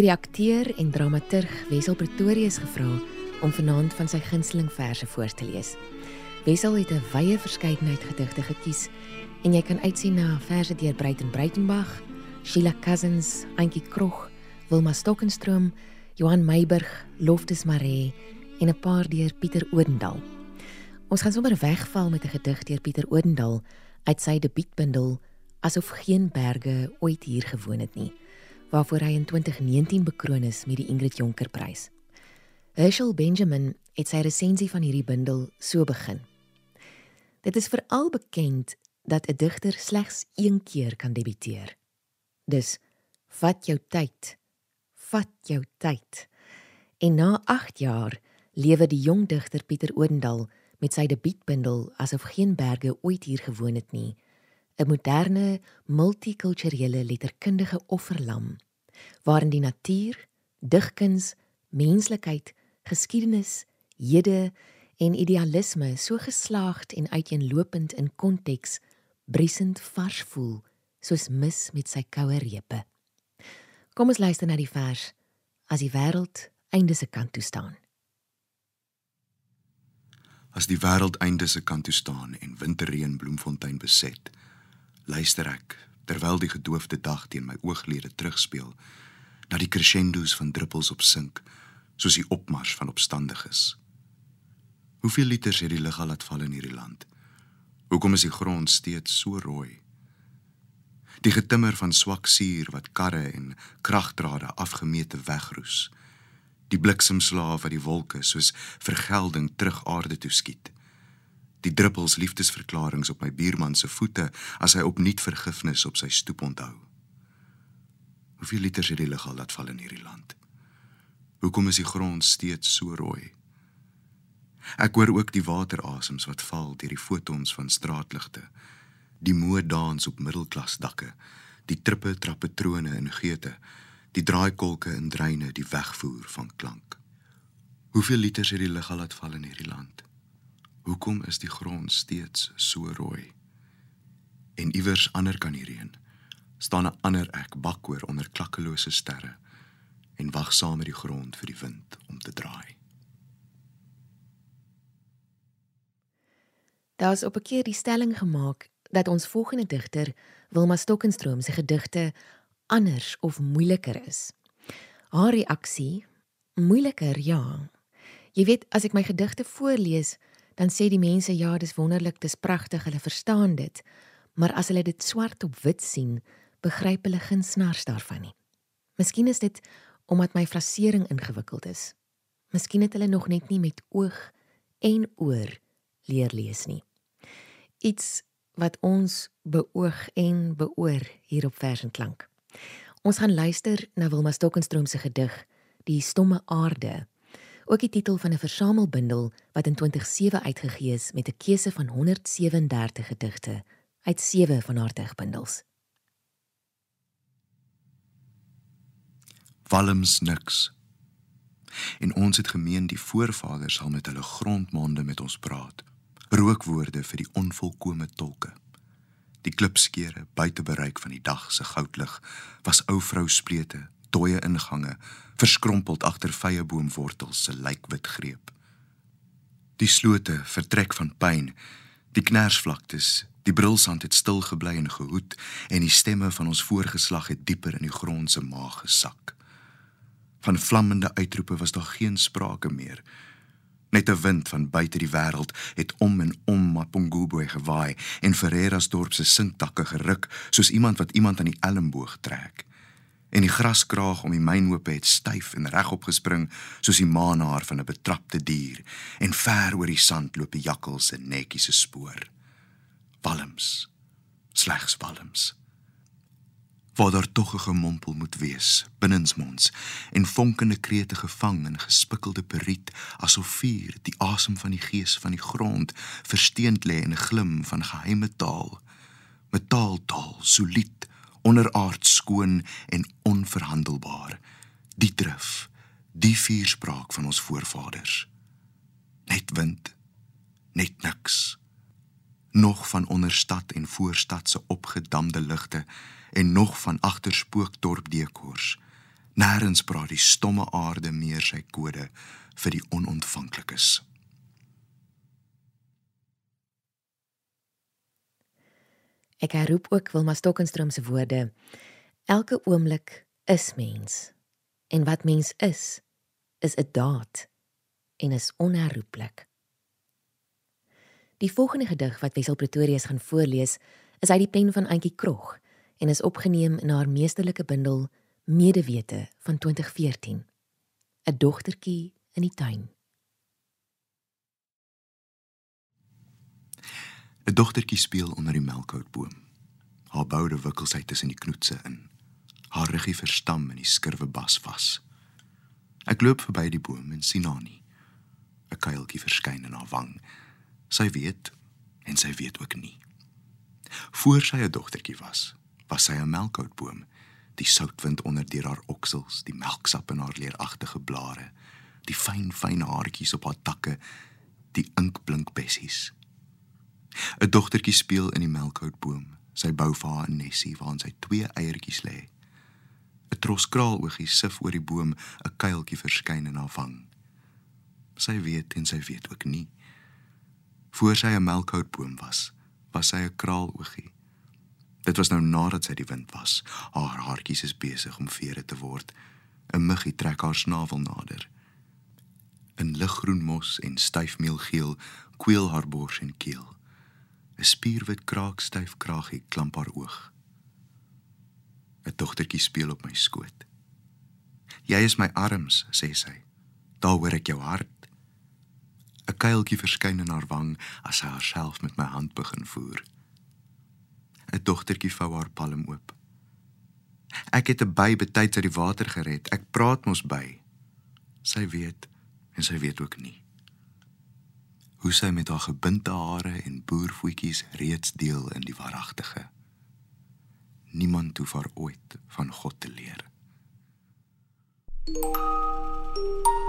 het die akteur en dramaturg Wessel Pretorius gevra om vanaand van sy gunsteling verse voor te lees. Wessel het 'n wye verskeidenheid gedigte gekies en jy kan uitsien na verse deur Breiten Breitenberg, Sheila Cousins, Antjie Krog, Wilma Stokenstroom, Johan Meiburg, Loftus Maree en 'n paar deur Pieter Odendal. Ons gaan sommer wegval met 'n gedig deur Pieter Odendal uit sy debuutbundel asof geen berge ooit hier gewoon het nie, waarvoor hy in 2019 bekroon is met die Ingrid Jonker Prys. Herschel Benjamin het sy resensie van hierdie bundel so begin. Dit is veral bekend dat 'n digter slegs een keer kan debuteer. Dus vat jou tyd. Vat jou tyd. En na 8 jaar lewe die jong digter Pieter Odendal met sy debuutbundel asof geen berge ooit hier gewoon het nie 'n moderne multikulturele letterkundige offerlam waarin die natuur, digkuns, menslikheid, geskiedenis, hede en idealisme so geslaagd en uiteenlopend in konteks briesend vars voel soos mis met sy koue repe. Kom ons luister na die vers as die wêreld einde se kant toe staan. As die wêreld einde se kant toe staan en winterreën Bloemfontein beset, luister ek terwyl die gedoofde dag teen my ooglede terugspeel na die crescendos van druppels op sink soos die opmars van opstandiges. Hoeveel liters het die lug al laat val in hierdie land? Hoekom is die grond steeds so rooi? Die getimmer van swak suur wat karre en kragdrade afgemete wegroes. Die bliksemslae wat die wolke soos vergelding terug aarde toe skiet die druppels liefdesverklaringe op my buurman se voete as hy opnuut vergifnis op sy stoep onthou. Hoeveel liters het die lug al laat val in hierdie land? Hoekom is die grond steeds so rooi? Ek hoor ook die waterasems wat val deur die fotons van straatligte, die moe dans op middelklasdakke, die trippe trappatrone in geete, die draaikolke in dreine, die wegvoer van klank. Hoeveel liters het die lug al laat val in hierdie land? Hoekom is die grond steeds so rooi? En iewers ander kan hierheen staan 'n ander ek bakoor onder klakkelose sterre en wag saam met die grond vir die wind om te draai. Daar's op 'n keer die stelling gemaak dat ons volgende digter Wilma Stokkenstroom se gedigte anders of moeiliker is. Haar reaksie: Moeiliker, ja. Jy weet, as ek my gedigte voorlees, dan sê die mense ja, dis wonderlik, dis pragtig, hulle verstaan dit. Maar as hulle dit swart op wit sien, begryp hulle geen snars daarvan nie. Miskien is dit omdat my frasering ingewikkeld is. Miskien het hulle nog net nie met oog en oor leer lees nie. Iets wat ons beoog en beoor hier op vers en klank. Ons gaan luister na Wilma Stokenstroom se gedig Die stomme aarde ook die titel van 'n versamelbundel wat in 2007 uitgegee is met 'n keuse van 137 gedigte uit sewe van haar digbundels. Walms niks. En ons het gemeen die voorvaders sal met hulle grondmonde met ons praat. Rookwoorde vir die onvolkomme tolke. Die klipskeure buite bereik van die dag se goudlig was ou vrou splete dooie ingange, verskrompeld agter vyeboomwortels se lykwit greep. Die slote vertrek van pyn, die knersvlaktes, die brilsand het stil gebly en gehoed en die stemme van ons voorgeslag het dieper in die grond se maag gesak. Van vlammende uitroepe was daar geen sprake meer. Net 'n wind van buite die wêreld het om en om Mapungubwe gewaai en Ferreira's dorp se sinkdakke geruk soos iemand wat iemand aan die elmboog trek en die graskraag om die mynhope het styf en regop gespring soos die maanhaar van 'n betrapte dier. En ver oor die sand loop die jakkals se netjies se spoor. Walms. Slegs walms. Waar daar tog 'n gemompel moet wees binnensmonds en vonkende krete gevang in gespikkelde periet asof vuur die asem van die gees van die grond versteend lê in 'n glim van geheime taal. Metaaltaal solied onderaards skoon en onverhandelbaar. Die drif, die vuurspraak van ons voorvaders. Net wind, net niks. Nog van onderstad en voorstad se opgedamde ligte en nog van agter spookdorp dekors. Nêrens praat die stomme aarde meer sy kode vir die onontvanklikes. Ek herroep ook Wilma Stokenstroom se woorde. Elke oomblik is mens. En wat mens is, is 'n daad en is onherroepelik. Die volgende gedig wat Wessel Pretorius gaan voorlees, is uit die pen van Auntie Krog en is opgeneem in haar meesterlike bundel Medewete van 2014. 'n Dogtertjie in die tuin. 'n Dogtertjie speel onder die melkhoutboom. Haar boude wikkel sy tussen die knoetse in. Haar ruggie verstam in die skurwe bas vas. Ek loop verby die boom en sien haar nie. 'n Kuiltjie verskyn in haar wang. Sy weet en sy weet ook nie. Voor sy 'n dogtertjie was, was sy 'n melkhoutboom, die soutwind onder deur haar oksels, die melksap in haar leeragtige blare, die fyn fyn haartjies op haar takke, die inkblink bessies. 'n Dogtertjie speel in die melkhoutboom. Sy bou vir haar 'n nesie waarin sy twee eiertjies lê. 'n Troskraaloogie sif oor die boom, 'n kuiltjie verskyn in haar wang. Sy weet en sy weet ook nie Voor sy 'n melkhoutboom was, was sy 'n kraaloogie. Dit was nou nadat sy die wind was. Haar haartjies is besig om vere te word. 'n Muggie trek haar snavel nader. In liggroen mos en styfmeelgeel kweel haar bors en keel. 'n Spierwit kraak styf kraagie klamp haar oog. 'n Dogtertjie speel op my skoot. Jy is my arms, sê sy. Daar hoor ek jou hart. 'n kuiltjie verskyn in haar wang as sy haarself met my hand begin voer. 'n Dogtertjie vou haar palm oop. Ek het 'n by betyds uit die water gered. Ek praat mos by. Sy weet en sy weet ook nie. Hoe sy met haar gebinte hare en boervoetjies reeds deel in die waaragtige. Niemand hoef haar ooit van God te leer. Thank you.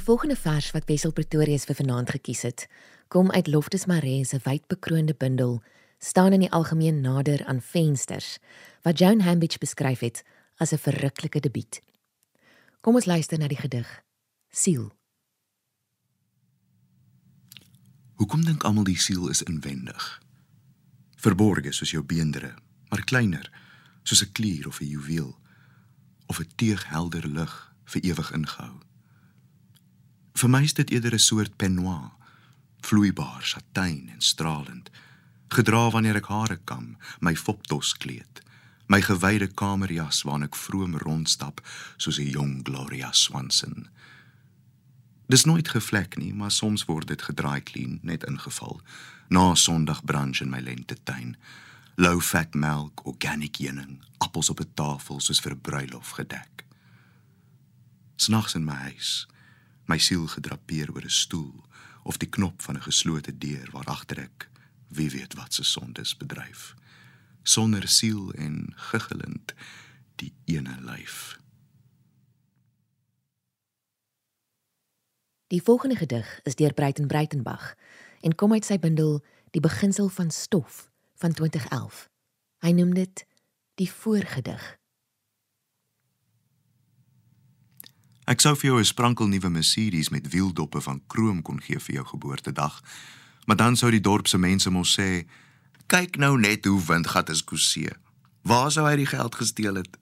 Die volgende vers wat Wessel Pretorius vir vanaand gekies het, kom uit Loftus Maree se wydbekroonde bundel staan in die algemeen nader aan vensters wat Joan Hambidge beskryf het as 'n verruklike debuut. Kom ons luister na die gedig Siel. Hoekom dink almal die siel is inwendig? Verborge soos jou beendere, maar kleiner, soos 'n klier of 'n juweel of 'n teeghelder lig vir ewig ingehou. Vir my is dit eerder 'n soort peignoir, vloeibaar, satijn en stralend, gedra wanneer ek hare kam, my fopdos kleed, my gewyde kamerjas waarin ek vroom rondstap soos 'n jong Gloria Swanson. Dis nooit gevlek nie, maar soms word dit gedraai clean, net ingeval, na Sondagbrunch in my lentetuin. Low fat melk, organic heuning, appels op 'n tafel soos vir 'n bruilof gedek. Snags in my huis, my siel gedrapeer oor 'n stoel of die knop van 'n geslote deur waar agter ek wie weet wat se sondes bedryf. Sonder siel en giggelend die ene lyf. Die volgende gedig is deur Breiten Breitenbach en kom uit sy bundel Die beginsel van stof van 2011 hy noem dit die voorgedig Ek sou vir jou 'n sprankel nuwe Mercedes met wieldoppe van krom kon gee vir jou geboortedag. Maar dan sou die dorp se mense mos sê, "Kyk nou net hoe windgat is Kosee. Waar sou hy die geld gesteel het?"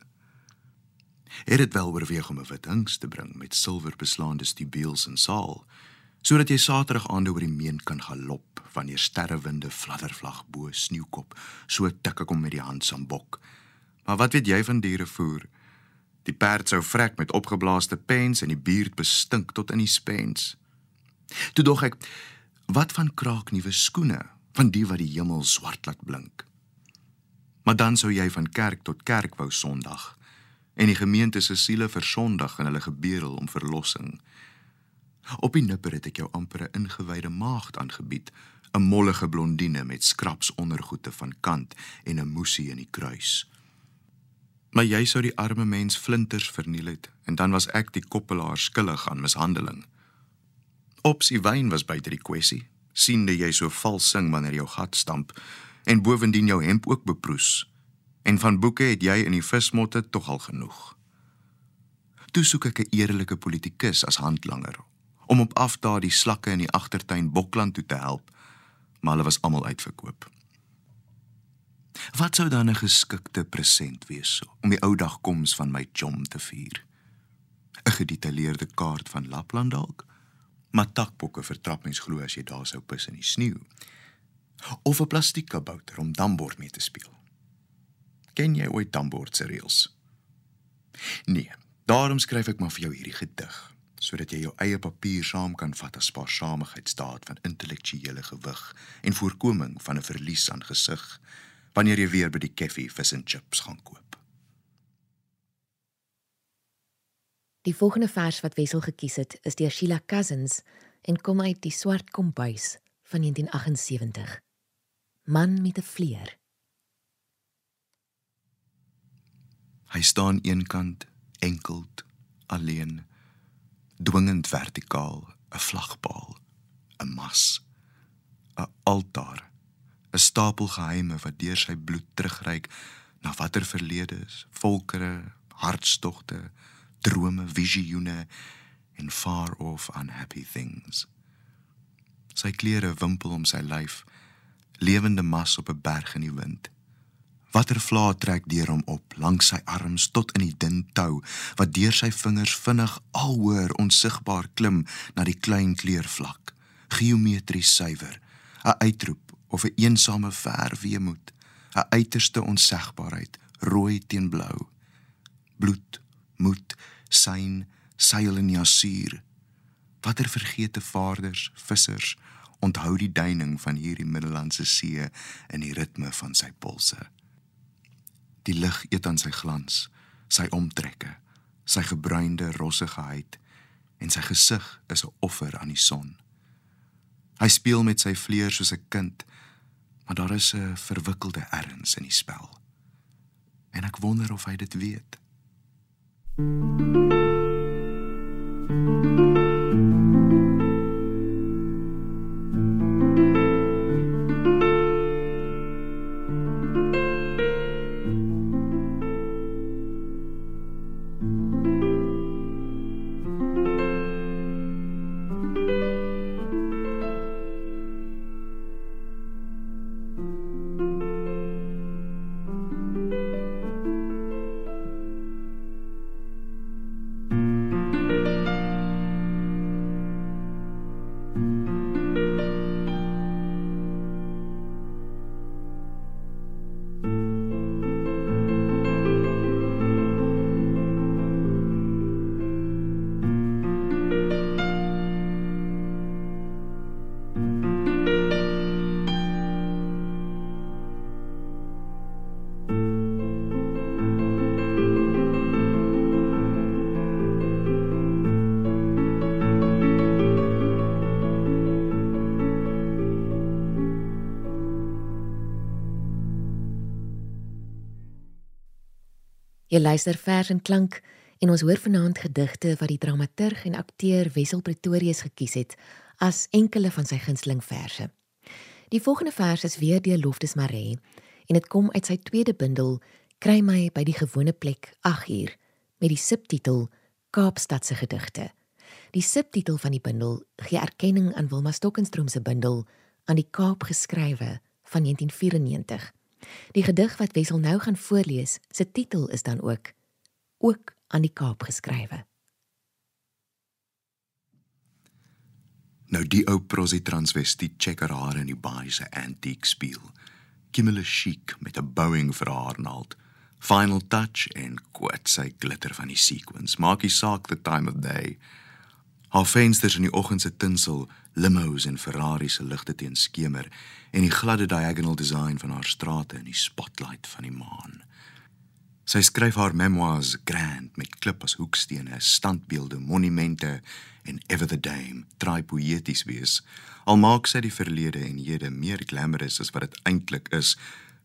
Het dit wel oorweeg om 'n wit hings te bring met silwer beslaande stubeels en saal, sodat jy Saterdag aande oor die meen kan galop wanneer sterrewinde fladdervlag bo sneeukop, so tik ek hom met die hand sambok. Maar wat weet jy van diere voer? Die perd sou vrek met opgeblaaste pens en die buurt bestink tot in die spens. Toe dog ek, wat van kraak nuwe skoene, van die wat die hemel swart laat blink? Maar dan sou jy van kerk tot kerk wou Sondag en die gemeente se siele versondig in hulle gebedel om verlossing. Op die nipper het ek jou amper 'n ingewyde maagd aangebied, 'n mollige blondine met skraps ondergoede van kant en 'n moesie in die kruis. Maar jy sou die arme mens flinters verniel het en dan was ek die koppelaar skuldig aan mishandeling. Opsie wyn was buite die kwessie. Siende jy so vals sing wanneer jou gat stamp en bovendien jou hemp ook beproes en van boeke het jy in die vismotte tog al genoeg. Toe soek ek 'n eerlike politikus as handlanger om op afdaar die slakke in die agtertuin Bokland toe te help, maar hulle was almal uitverkoop. Wat sou dan 'n geskikte present wees om die ou dag koms van my chom te vier? 'n Gedetailleerde kaart van Lapland dalk? Maar takbokke vertrap mens glo as jy daar sou pis in die sneeu. Of 'n plastiekkabouter om dambord mee te speel. Ken jy ooit Tambord se reëls? Nee, daarom skryf ek maar vir jou hierdie gedig sodat jy jou eie papier saam kan vat as spaarsamigheidstaat van intellektuele gewig en voorkoming van 'n verlies aan gesig wanneer jy weer by die koffie vis en chips gaan koop. Die volgende vers wat Wessel gekies het, is deur Sheila Cousins en kom uit die Swart Kombuis van 1978. Man met 'n vleer. Hy staan eenkant, enkeld, alleen, dwingend vertikaal, 'n vlagpaal, 'n mas, 'n altaar, 'n stapel geheime wat deur sy bloed terugreik na watter verledes, volkere, hartstogte, drome, visioene en far off unhappy things. Sy klere wimpel om sy lyf, lewende mas op 'n berg in die wind. Watter vla trek deur hom op langs sy arms tot in die dun tou wat deur sy vingers vinnig alhoor onsigbaar klim na die klein kleurvlak geometries suiwer 'n uitroep of 'n eensame ver weemoed 'n uiterste onsegbaarheid rooi teen blou. Bloed moed syn seil in jasuur watter vergete vaarders vissers onthou die duining van hierdie middellandse see in die ritme van sy polse. Die lig eet aan sy glans, sy omtrekke, sy gebruinde rossige huid en sy gesig is 'n offer aan die son. Hy speel met sy vleuer soos 'n kind, maar daar is 'n verwikkelde erns in die spel. En ek wonder of hy dit weet. Thank you. Jy luister vers en klank en ons hoor vanaand gedigte wat die dramaturg en akteur Wessel Pretorius gekies het as enkele van sy gunsteling verse. Die volgende vers is weer deur Loftus Maree en dit kom uit sy tweede bundel Kry my by die gewone plek 8 uur met die subtitel Kaapstad se gedigte. Die subtitel van die bundel gee erkenning aan Wilma Stokenstroom se bundel aan die Kaap geskrywe van 1994. Die gedig wat Wessel nou gaan voorlees, se titel is dan ook ook aan die Kaap geskrywe. Nou die ou prosie transvestiet checker haar in die baie se antique speel. Kimmel chic met 'n bowing vir haar naald. Final touch en kwart sy glitter van die sequins. Maak nie saak the time of day. Haar vensters in die oggend se tinsel, limos en Ferrari se ligte teen skemer en die gladde diagonal design van haar strate in die spotlight van die maan. Sy skryf haar memoirs grand met klip as hoekstene, standbeelde, monumente en ever the dame, try poeties wees. Al maak sy die verlede en hede meer glamorous as wat dit eintlik is,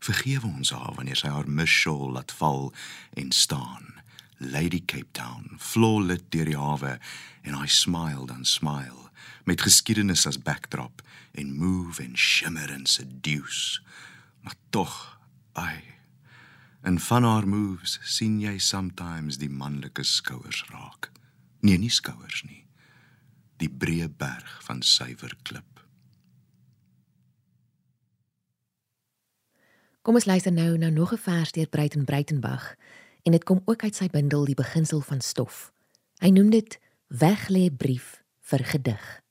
vergewe ons haar wanneer sy haar misshawl laat val en staan. Lady Cape Town, flawless deur die hawe en I smiled and smile met geskiedenis as backdrop en move en shimmer en seduce. Maar tog, ai En van haar moves sien jy sometimes die manlike skouers raak. Nee, nie skouers nie. Die breë berg van suiwer klip. Kom ons luister nou na nog 'n vers deur Breiten Breitenberg en dit kom ook uit sy bundel Die beginsel van stof. Hy noem dit Weglê brief vir gedig.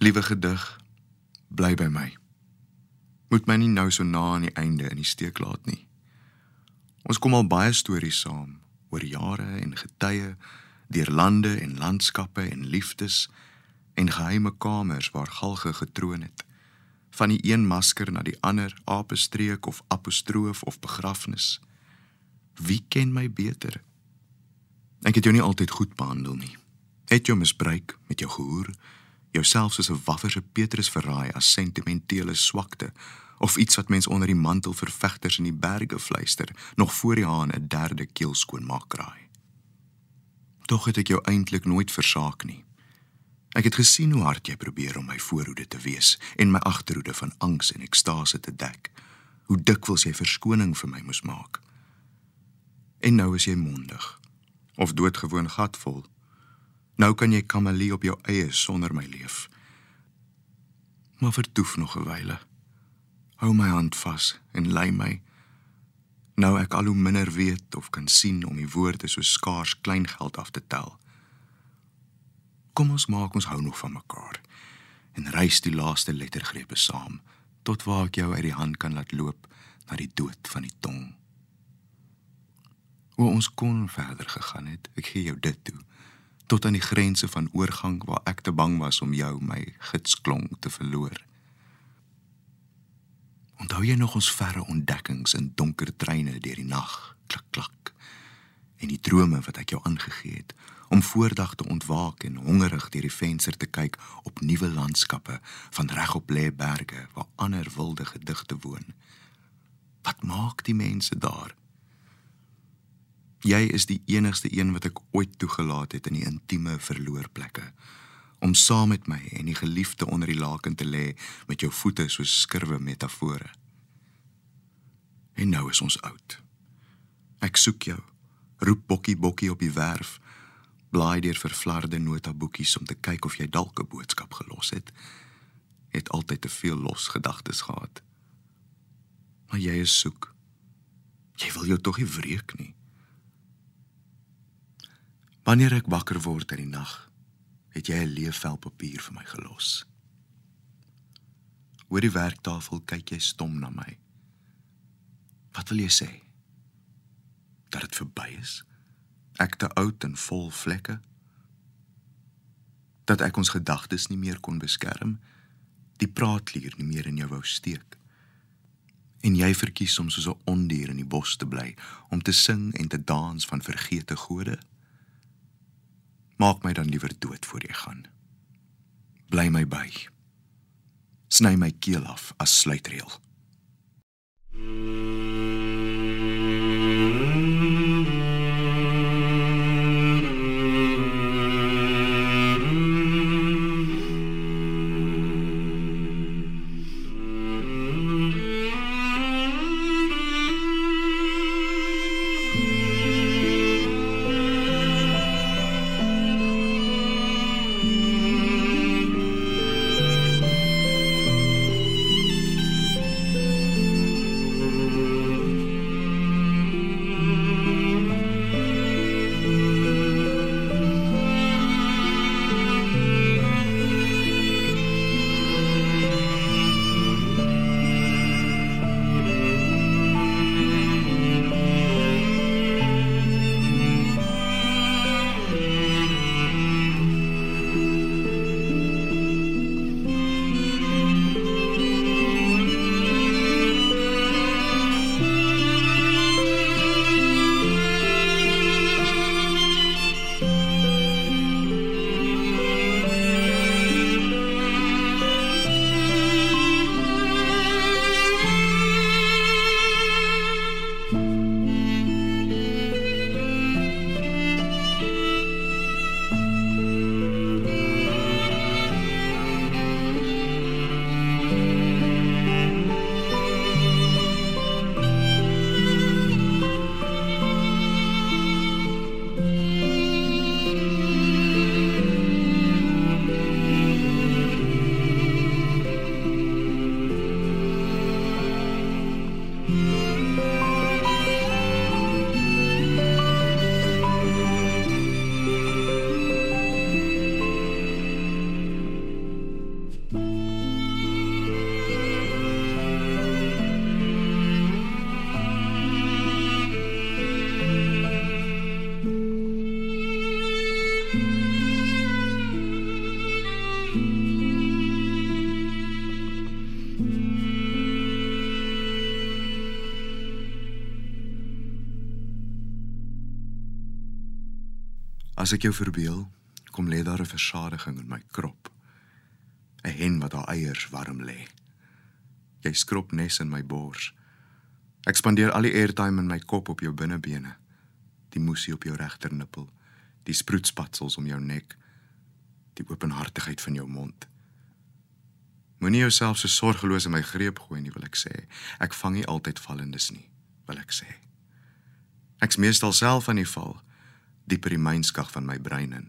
Liewe gedig, bly by my moet my nie nou so na aan die einde in die steek laat nie. Ons kom al baie stories saam oor jare en getye, deur lande en landskappe en liefdes en geheime kamers waar galge getroon het. Van die een masker na die ander, apestreek of apostroof of begrafnis. Wie ken my beter? Ek het jou nie altyd goed behandel nie. Het jou misbruik met jou gehoor jouself soos 'n waffer se Petrus verraai as sentimentele swakte of iets wat mens onder die mantel vir vegters in die berge fluister nog voor die haan 'n derde keel skoon maak kraai. Tog het ek jou eintlik nooit versaak nie. Ek het gesien hoe hard jy probeer om my voorhoede te wees en my agterhoede van angs en ekstase te dek. Hoe dikwels jy verskoning vir my moes maak. En nou is jy mondig of doodgewoon gatvol Nou kan jy kamelie op jou eie sonder my leef. Maar vertoef nog 'n wyle. Hou my hand vas en lei my. Nou ek al hoe minder weet of kan sien om die woorde so skaars klein geld af te tel. Kom ons maak ons hou nog van mekaar en reis die laaste lettergrepe saam tot waar ek jou uit die hand kan laat loop na die dood van die tong. Hoe ons kon verder gegaan het, ek gee jou dit toe tot aan die grense van oorgang waar ek te bang was om jou my gitsklong te verloor. Onthou jy nog ons verre ontdekkings in donker treine deur die nag, klik klik. En die drome wat ek jou aangegee het om voordag te ontwaak en hongerig deur die venster te kyk op nuwe landskappe van regop lê berge waar ander wilde gedigte woon. Wat maak die mense daar? Jy is die enigste een wat ek ooit toegelaat het in die intieme verloorplekke om saam met my en die geliefde onder die laken te lê met jou voete soos skurwe metafore. En nou is ons oud. Ek soek jou. Roep bokkie bokkie op die werf. Blaai deur verflarde notaboekies om te kyk of jy dalk 'n boodskap gelos het. Het altyd te veel los gedagtes gehad. Maar jy is soek. Jy wil jou tog nie wreek nie. Wanneer ek wakker word in die nag, het jy 'n leefvel papier vir my gelos. Oor die werktafel kyk jy stom na my. Wat wil jy sê? Dat dit verby is? Ek te oud en vol vlekke? Dat ek ons gedagtes nie meer kon beskerm? Die praatlier nie meer in jou wou steek? En jy verkies om soos 'n ondier in die bos te bly om te sing en te dans van vergete gode? Maak my dan liewer dood voor jy gaan. Bly my by. Sny my keel af as sluitreël. As ek jou verbeel, kom lê daar 'n versadiging in my krop. 'n Hen wat haar eiers warm lê. Jy skrob nes in my bors. Ek spandeer al die airtime in my kop op jou binnebene. Die moesie op jou regter nippel, die sproetspatsels om jou nek, die openhartigheid van jou mond. Moenie jouself so sorgeloos in my greep gooi nie, wil ek sê. Ek vang nie altyd vallendes nie, wil ek sê. Ek's meestal self aan die val, dieper die mynskag van my brein in.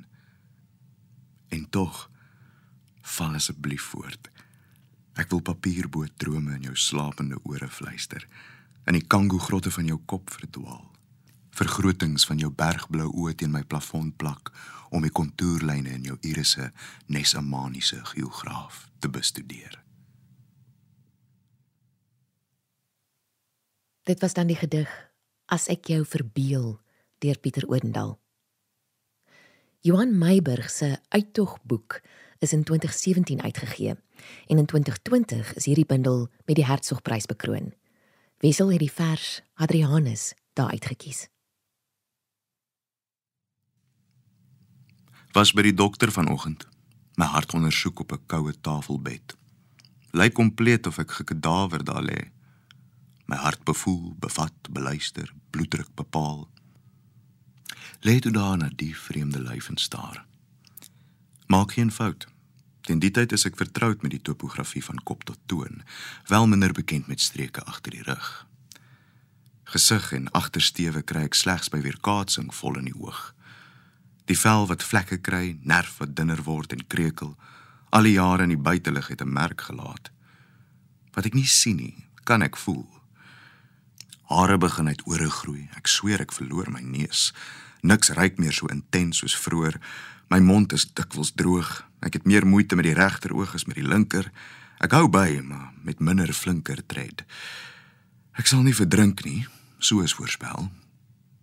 En tog val asseblief voort. Ek wil papierboot drome in jou slapende ore fluister, in die kango grotte van jou kop verdwaal. Vergrotings van jou bergblou oë teen my plafon plak om die kontourlyne in jou irisse nesamaniese geograaf te bestudeer. Dit was dan die gedig As ek jou verbeel deur Pieter Odendaal. Johan Meiburg se Uittogboek is in 2017 uitgegee en in 2020 is hierdie bundel met die Hertzogprys bekroon. Wessel het die vers Adrianus daar uitgekies. Was by die dokter vanoggend. My hart ondersoek op 'n koue tafelbed. Lyk kompleet of ek gekadaver daar lê. My hart bevoel, bevat, beluister, bloeddruk bepaal lê toe daar na die vreemde lyf en staar. Maak geen fout. Teen die tyd is ek vertroud met die topografie van kop tot toon, wel minder bekend met streke agter die rug. Gesig en agtersteewe kry ek slegs by weerkaatsing vol in die oog. Die vel wat vlekke kry, nerf wat dunner word en kreukel, al die jare in die buitelug het 'n merk gelaat. Wat ek nie sien nie, kan ek voel. Hare begin uit ore groei. Ek sweer ek verloor my neus. Niks ryk meer so intens soos vroeër. My mond is dikwels droog. Ek het meer moeite met die regter oog as met die linker. Ek hou by, maar met minder flinker tred. Ek sal nie verdrink nie, soos voorspel.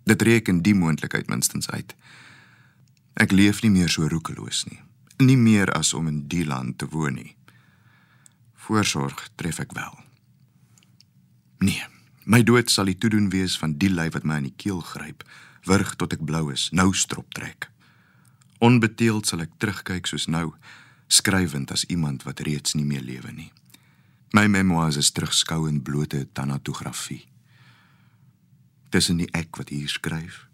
Dit reken die moontlikheid minstens uit. Ek leef nie meer so roekeloos nie. Nie meer as om in die land te woon nie. Voorsorg tref ek wel. Nee, my dood sal die toedoen wees van die lyf wat my in die keel gryp wurg tot ek blou is, nou strop trek. Onbeteeld sal ek terugkyk soos nou, skrywend as iemand wat reeds nie meer lewe nie. My memoirs is terugskou in blote tanatografie. Tussen die ek wat hier skryf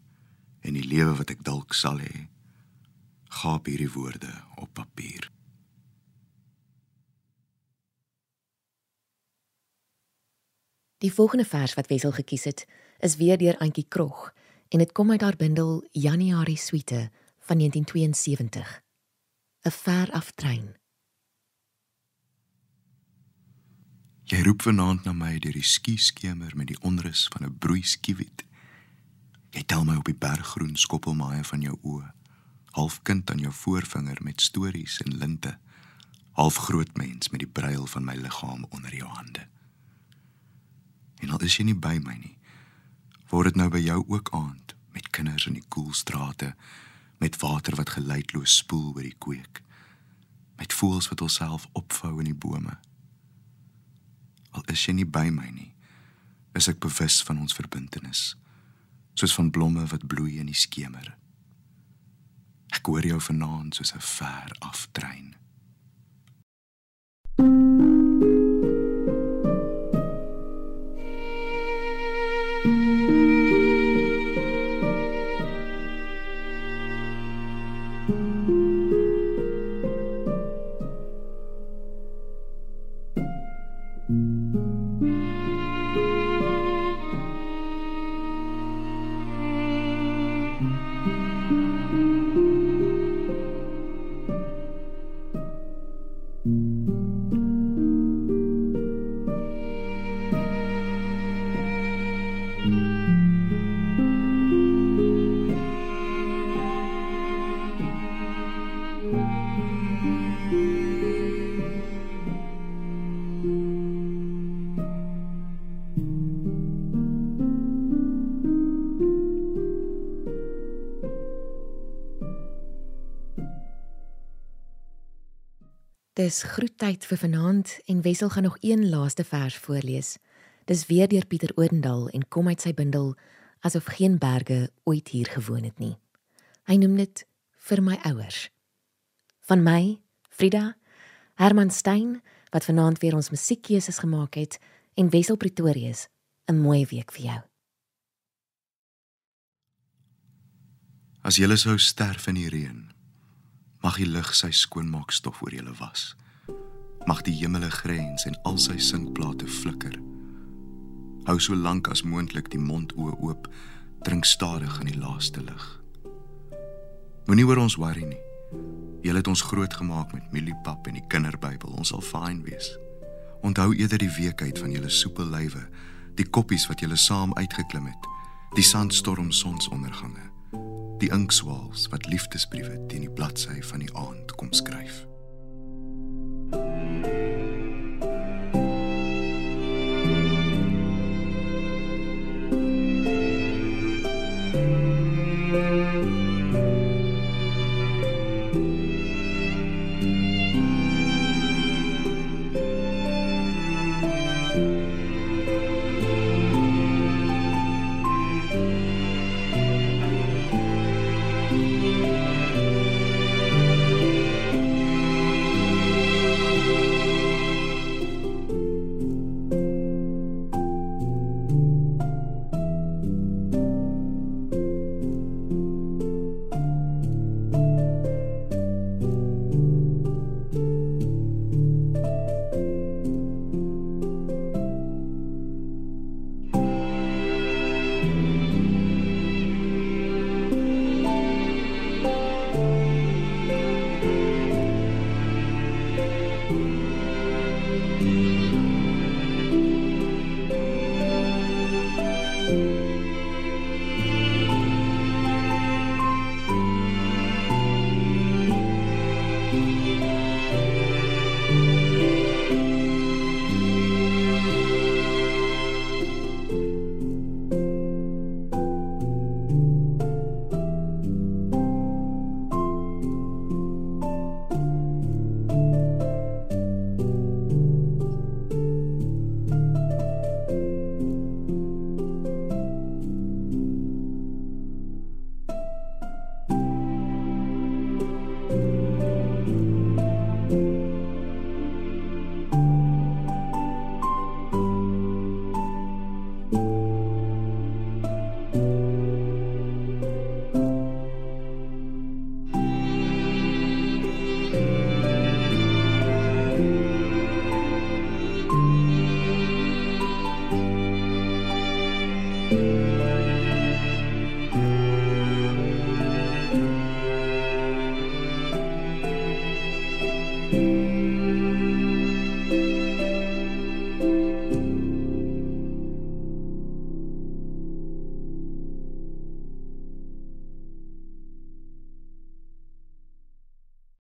en die lewe wat ek dalk sal hê, gaap hierdie woorde op papier. Die volgende vers wat Wessel gekies het, is weer deur Antjie Krog en dit kom uit haar bundel Januarie Suite van 1972. 'n Ver af trein. Jy roep vanaand na my deur die skieskemer met die onrus van 'n broeiskiewit. Jy tel my op die berggroen skoppelmaaie van jou oë, half kind aan jou voorvinger met stories en linte, half groot mens met die bruil van my liggaam onder jou hande. En al is jy nie by my nie, word dit nou by jou ook aand kinders in die koel strate met water wat geluidloos spoel oor die kweek met voëls wat hulself opvou in die bome. Al is jy nie by my nie is ek bewus van ons verbintenis soos van blomme wat bloei in die skemer. Ek hoor jou vanaand soos 'n ver aftrein Dis groettyd vir vanaand en Wessel gaan nog een laaste vers voorlees. Dis weer deur Pieter Odendaal en kom uit sy bundel Asof geen berge ooit hier gewoon het nie. Hy noem dit vir my ouers. Van my, Frida, Herman Stein wat vanaand weer ons musiekkeuses gemaak het en Wessel Pretorius 'n mooi week vir jou. As jy sou sterf in die reën, mag die lug sy skoonmaakstof oor julle was. Mag die hemele grens en al sy sinkplate flikker. Hou so lank as moontlik die mond oop, drink stadig in die laaste lig. Moenie oor ons worry nie. Julle het ons grootgemaak met mieliepap en die kinderbybel. Ons sal fyn wees. Onthou eerder die weekheid van julle soepel lywe, die koppies wat julle saam uitgeklim het, die sandstorm sonsondergange, die inkswaals wat liefdesbriewe teen die bladsy van die aand kom skryf.